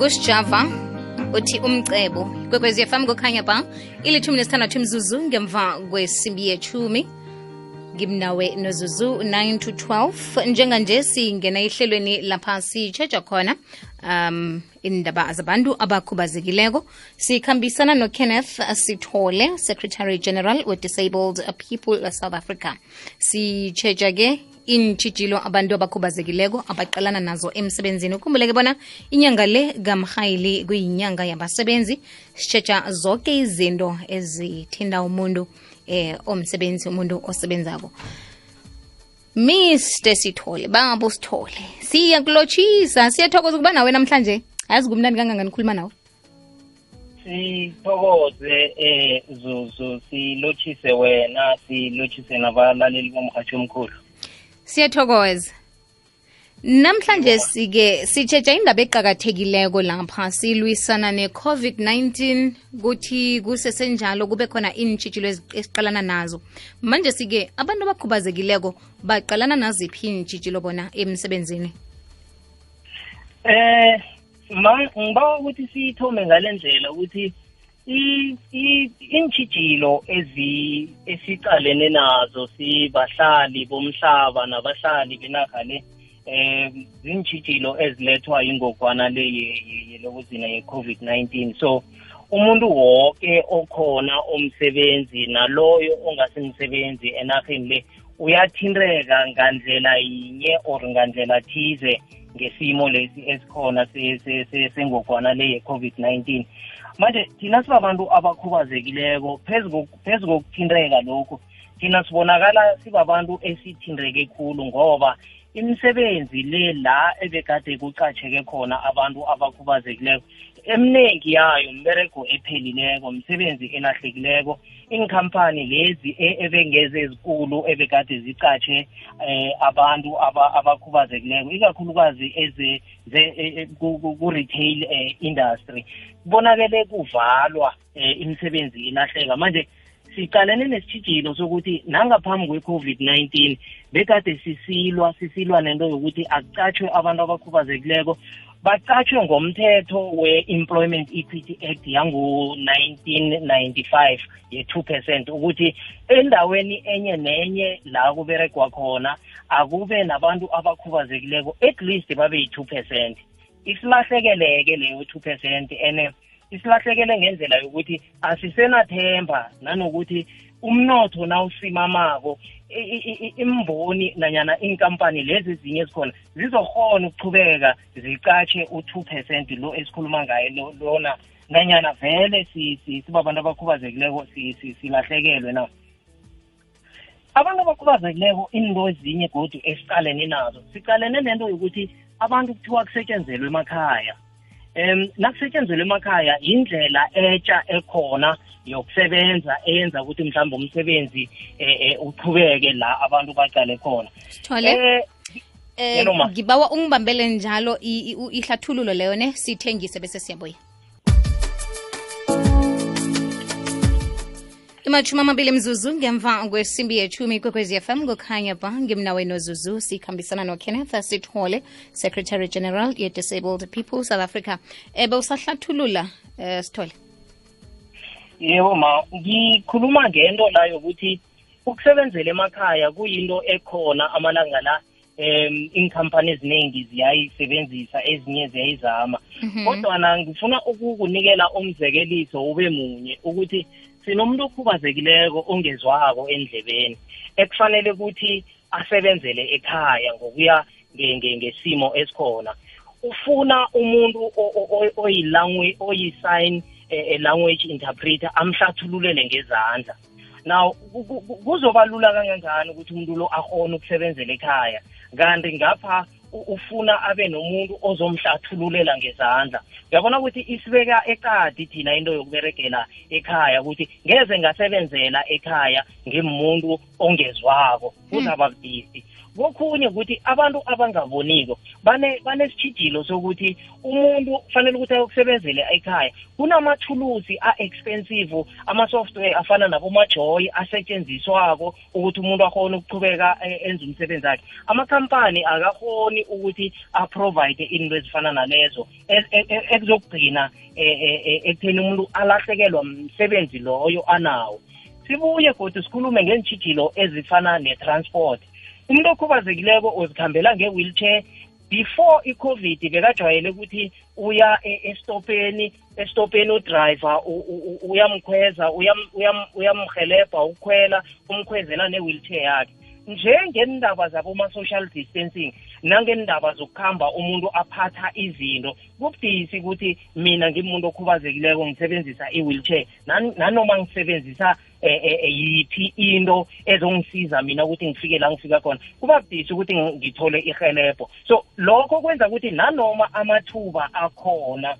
ngusjava uthi umcebo kwekwezi fm kukhanya ba ilithumi nesithandathu imzuzu ngemva kwesimbi yethumi ngimnawe nozuzu 9 to 12 njenganje singena ehlelweni lapha sitshetsha khona um indaba zabantu abakhubazekileko sikhambisana nokenneth sithole secretary general we-disabled people south africa sitshetsha ke iintshijilo abantu abakhubazekileko abaqalana nazo emsebenzini ukhumbuleke bona inyanga le kamrhayili kuyinyanga yabasebenzi sitshetsha zonke izinto ezithinda umuntu eh omsebenzi umuntu osebenzako Mr Sithole babo Sithole siyakulotshisa siyathokoza ukuba nawe namhlanje ayazi kumnandi kangangani khuluma nawe sithokoze eh zuzu silotshise wena silotshise nabalaleli bomhatsho omkhulu siyathokoza namhlanje sike sitshetsha indaba eqakathekileko lapha silwisana ne-covid-19 kuthi kusesenjalo kube khona iintshitshilo esiqalana nazo manje sike abantu abakhubazekileko baqalana naziphi iintshitshilo bona emsebenzini eh ngibawa ukuthi sithome ngale ndlela ukuthi iintshijilo esiqalene nazo sibahlali bomhlaba nabahlali benarha le um zintshijilo ezilethwa yingogwana le yelokuzina ye-covid-19 so umuntu woke okhona omsebenzi naloyo ongasimsebenzi enarheni le uyathinteka ngandlela yinye or ngandlela thize ngesimo lesi esikhona sengogwana le ye-covid-19 manje thina sibabantu abakhubazekileko phezu kokuthinteka lokhu thina sibonakala sibabantu esithinteke khulu ngoba imisebenzi le la ebekade kucatsheke khona abantu abakhubazekileko eminingi yayo mberego ephelileko msebenzi elahlekileko iinkhampani lezi e-, ebengeze ezikulu ebekade zicatshe eh abantu abakhubazekileko ikakhulukazi eze e-, ku-retail eh, industry kubonakele kuvalwa eh, imisebenzi ilahleka manje siqalene nesitshijilo sokuthi nangaphambi kwe-covid-19 bekade sisilwa sisilwa nento yokuthi akucatshwe abantu abakhubazekileko baqatshwe ngomthetho we-employment equity act yangu-1995 ye-two percent ukuthi endaweni enye nenye la kuberegwa khona akube nabantu abakhubazekileko at least babe yi-two percent isilahlekele-ke leyo two percent and isilahlekelwe ngendlela yokuthi asisenathemba nanokuthi umnotho nawusimamako imboni nanyana iinkampani lezi ezinye ezikhona zizokhona ukuchubeka zicatshe u-two percent lo esikhuluma ngaye lona nanyana vele sibabantu abakhubazekileko silahlekelwe na abantu abakhubazekileko into ezinye godu esiqalene nazo siqalene nento yokuthi abantu kuthiwa kusetshenzelwe emakhaya um nakusetshenzelwe emakhaya yindlela etsha ekhona yokusebenza eyenza ukuthi mhlawumbe umsebenzi um uqhubeke la abantu baqale khona sithole eh, eh ngibawa ungibambele njalo ihlathululo leyo ne sithengise bese siyabuya imatshumi amabili mzuzu ngemva kwesimbi yetshumi kwekwezi fm kukhanya ba ngimnaweni ozuzu sikhambisana nokenneth sithole secretary general ye-disabled people south africa ebe usahlathulula um sithole yebo ma ngikhuluma ngento la yokuthi ukusebenzela emakhaya kuyinto ekhona amalanga la um iinkhampani eziningi ziyayisebenzisa ezinye ziyayizama mhm. kodwana ngifuna ukukunikela umzekeliso ube munye ukuthi sinomuntu okhubazekileko ongezwako endlebeni ekufanele ukuthi asebenzele ekhaya ngokuya ngesimo esikhona ufuna umuntu oyi-sign eh, eh, language interpreter amhlathululele ngezandla now kuzoba lula kanganjani ukuthi umuntu lo akhona ukusebenzela ekhaya kanti ngapha ufuna abe nomuntu ozomhlathululela ngezandla uyabona ukuthi isibeka eqadi thina into yokuberegela ekhaya ukuthi ngeze ngasebenzela ekhaya ngimuntu ongezwako kuzaba budisi kokhunye ukuthi abantu abangaboniko banesitshijilo sokuthi umuntu kufanele ukuthi ayokusebenzele ekhaya kunamathulusi a-expensive ama-software afana nabomajoyi asetshenziswako ukuthi umuntu akhone ukuqhubeka e, enza umsebenzi akhe amakhampani akahoni ukuthi aprovide into ezifana nalezo e, e, e, ekuzokugcina ekutheni umuntu alahlekelwa msebenzi loyo anawo sibuye kodwa sikhulume ngeentshijilo ezifana ne-transport umuntu okhubazekileko uzikhambela nge-wheelchair before i-covid bekajwayele ukuthi uya e-, estopeni estopeni udriver uyamkhweza uyamhelebha ukukhwela umkhwezela ne-wheelchair yakhe njengendaba zaboma-social distancing nangendaba zokuhamba umuntu aphatha izinto kubudisi ukuthi mina ngimuntu okhubazekileko ngisebenzisa i-wheelchair nanoma ngisebenzisa eh, eh, eh, yiphi into ezongisiza mina ukuthi ngifike la ngifika khona kuba budisi ukuthi ngithole ihelebho so lokho kwenza ukuthi nanoma amathuba akhona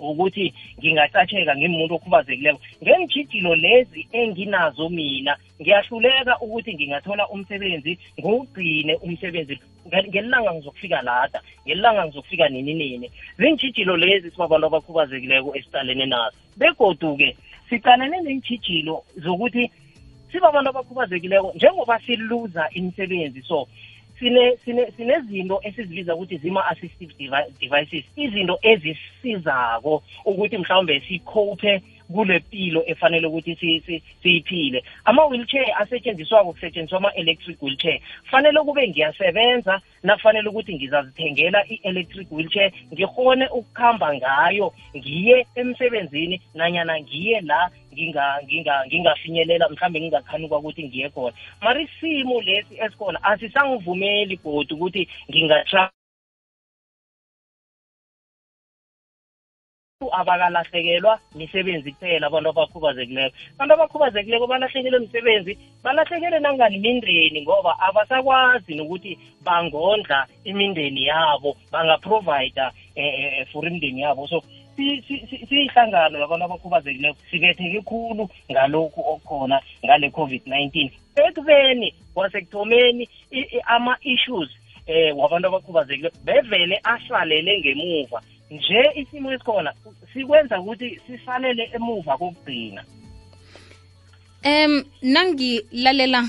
ukuthi ngingacatsheka ngimuntu okhubazekileko ngeentshijilo lezi enginazo mina ngiyahluleka ukuthi ngingathola umsebenzi ngowugcine umsebenzi ngelanga ngizokufika lada ngelanga ngizokufika nini nini ziintshijilo lezi sibabantu abakhubazekileko esiqalene nazo begodu-ke siqalene neentshijilo zokuthi sibabantu abakhubazekileko njengoba siluza imisebenzi so sine sine sinezinto esizibiza ukuthi zima assistive devices izinto ezisizako ukuthi mhlawumbe sikhophe kule pilo efanele ukuthi siyiphile ama-wheelchair asetshenziswako kusetshenziswa ama-electric wheelchair fanele kube ngiyasebenza nafanele ukuthi ngizazithengela i-electric wheelchair ngihone ukuhamba ngayo ngiye emsebenzini nanyana ngiye la ngingafinyelela mhlawumbe ngingakhanuka ukuthi ngiye khona mara isimo lesi esikhona asisangivumeli godi ukuthi ngingatry abakalahlekelwa misebenzi kuphela abantu abakhubazekileko abantu abakhubazekileko balahlekelwe misebenzi balahlekelwe nangani imindeni ngoba abasakwazi nokuthi bangondla imindeni yabo bangaprovida um eh, e, eh, eh, for imindeni yabo so siyihlangano yabantu abakhubazekileko sibetheke khulu ngalokhu okukhona ngale covid-19 ekubeni kwasekuthomeni ama-issues um wabantu abakhubazekileko bevele asalele ngemuva nje isimo esikhona sikwenza ukuthi sisalele emuva kokugcina em nangilalela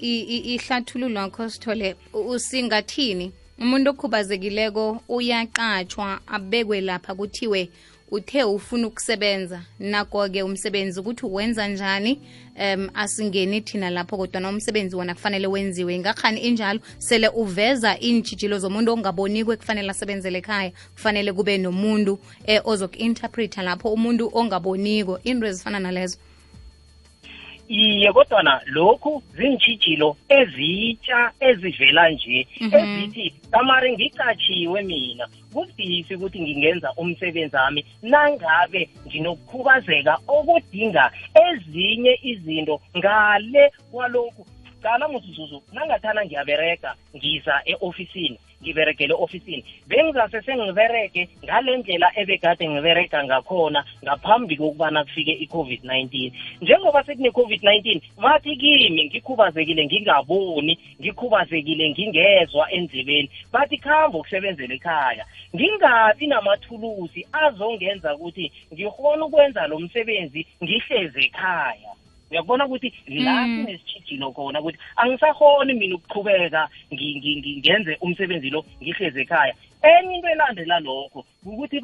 ihlathululo yakho sithole usingathini umuntu okhubazekileko uyaqatshwa abekwe lapha kuthiwe uthe ufuna ukusebenza nako-ke umsebenzi ukuthi wenza njani um asingeni thina lapho kodwana umsebenzi wona kufanele wenziwe ngakhani injalo sele uveza iintshijilo zomuntu ongaboniko ekufanele asebenzele ekhaya kufanele kube nomuntu um eh, ozoku-interpreta lapho umuntu ongaboniko into ezifana nalezo iye kodwana lokhu zintshijilo ezitsha ezivela nje mhm. ezithi kamari ngicatshiwe mina kubudisi ukuthi ngingenza umsebenzi wami nangabe nginokukhubazeka okudinga ezinye izinto ngale kwalokhu qala musuzuzu nangathana ngiyaberega ngiza e-ofisini ngiberegele ofisini bengizase sengiberege ngale ndlela ebekade ngiberega ngakhona ngaphambi kokubana kufike i-covid-19 njengoba sekune-covid-19 bathi kimi ngikhubazekile ngingaboni ngikhubazekile ngingezwa endlebeni bathi khamba ukusebenzela ekhaya ngingabi namathulusi azongenza ukuthi ngikghona ukwenza lo msebenzi ngihlezi ekhaya uyakubona ukuthi la hmm. kunesitshijilo khona ukuthi angisahoni mina ukuqhubeka ngenze umsebenzi lo ngihlezi ekhaya enye into elandela lokho ukuthi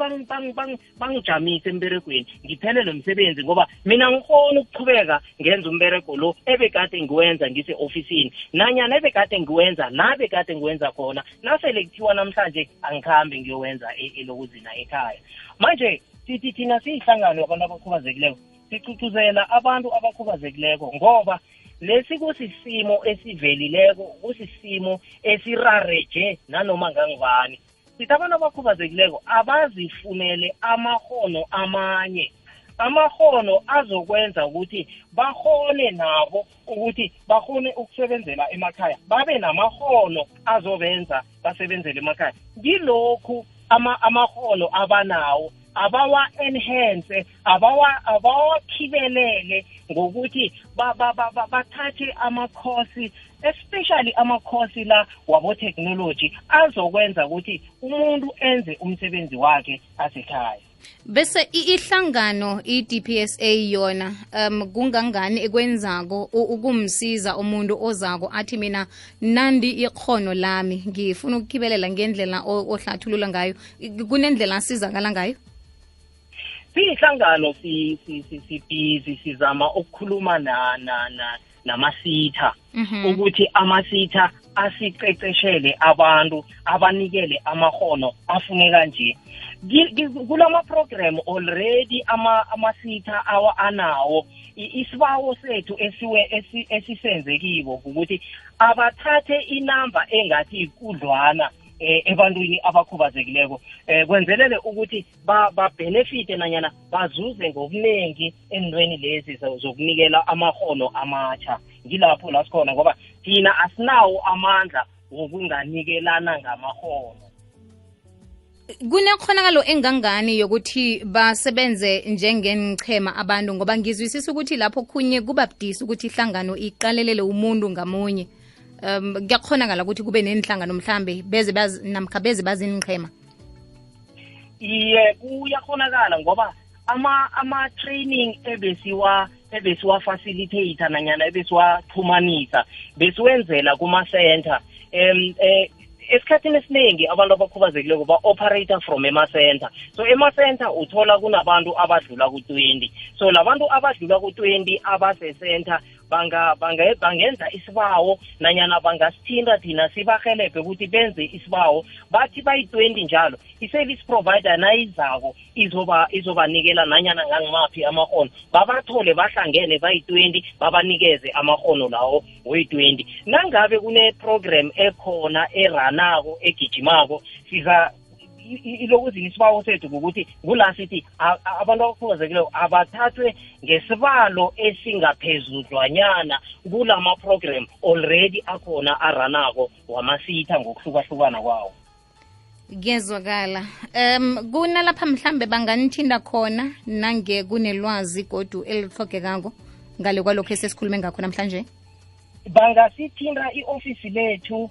bangijamise emberegweni ngiphelele msebenzi ngoba mina ngikhona ukuqhubeka ngenza umberego lo ebekade ngiwenza ngise-ofisini nanyana ebekade ngiwenza la bekade ngiwenza khona nasele kuthiwa namhlanje angikhambi ngiyowenza e-, elokuzina ekhaya manje sithi thina siyihlangano yabantu abakhubazekileko sicucuzela abantu abakhubazekileko ngoba lesi kusisimo esivelileko kusisimo esirareje nanoma ngangubani sithi abantu abakhubazekileko abazifunele amahono amanye amahono azokwenza ukuthi bahone nabo ukuthi bahone ukusebenzela emakhaya babe namahono azobenza basebenzele emakhaya ngilokhu amahono abanawo abawa-enhance abawakhibelele ngokuthi bathathe amakhosi especially amakhosi la wabotechnology azokwenza ukuthi umuntu enze umsebenzi wakhe asekhaya bese ihlangano i-DPSA yona um kungangani ekwenzako ukumsiza umuntu ozako athi mina nandi ikhono lami ngifuna ukukhibelela ngendlela ohlathulula ngayo kunendlela asizakala ngayo siyihlangano sibhizi sizama ukukhuluma na na na namasitha mhm. ukuthi amasitha asiceceshele abantu abanikele amahono afuneka nje kulama program already ama amasitha awa anawo isibawo sethu esiwe esisenzekiko ukuthi abathathe inamba engathi kudlwana eh ebantwini abakhubazekileko eh kwenzelele ukuthi babhenefite ba nanyana bazuze ngokuningi entweni lezi zokunikela amakhono amatsha ngilapho la sikhona ngoba thina asinawo amandla wokunganikelana ngamakhono kunekhonakalo engangani yokuthi basebenze njengenchema abantu ngoba ngizwisisa ukuthi lapho khunye kuba budisi ukuthi ihlangano iqalelele umuntu ngamunye um kuyakhonakala ukuthi kube nenhlangano mhlambe beze namkha beze bazinqhema iye kuyakghonakala ngoba ama ama training ebesiwa ebesiwa facilitate nanyana ebesiwaxhumanisa besiwenzela kuma center em eh esikhathini esiningi abantu abakhubazekileko ba-operator from ema-center so ema-center uthola kunabantu abadlula ku-twenty so labantu abadlula ku-twenty abase-center banga banga bangenza isibawo nanyana bangasithinta thina sibahelebhe ukuthi benze isibawo bathi bayi-20 njalo i-service provider nayizako izoba izobanikela nanyana ngangimaphi amahono babathole bahlangene bayi-20 babanikeze amahono lawo weyi-20 nangabe kune-program ekhona eranako egijimako siza ilokuzini isibawo sethu ngokuthi ngula sithi abantu abakhubazekileyo abathathwe ngesibalo esingaphezudlwanyana kula ma-program already akhona aranako wamasitha ngokuhlukahlukana kwawo kuyezwakala um kunalapha mhlambe banganithinda khona nange kunelwazi godu elihlogekako ngale kwalokho esesikhulume ngakho namhlanje bangasithinda i-ofisi lethu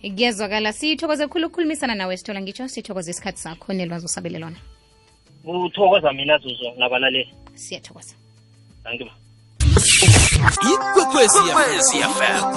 kuyezwakala sithokoze khulu ukukhulumisana nawe sithola ngitsho sithokoze isikhathi sakho nelwazi osabele lona uthokoza mina zuzo nabalaleli siyathokoza thank you ikwekwezi fm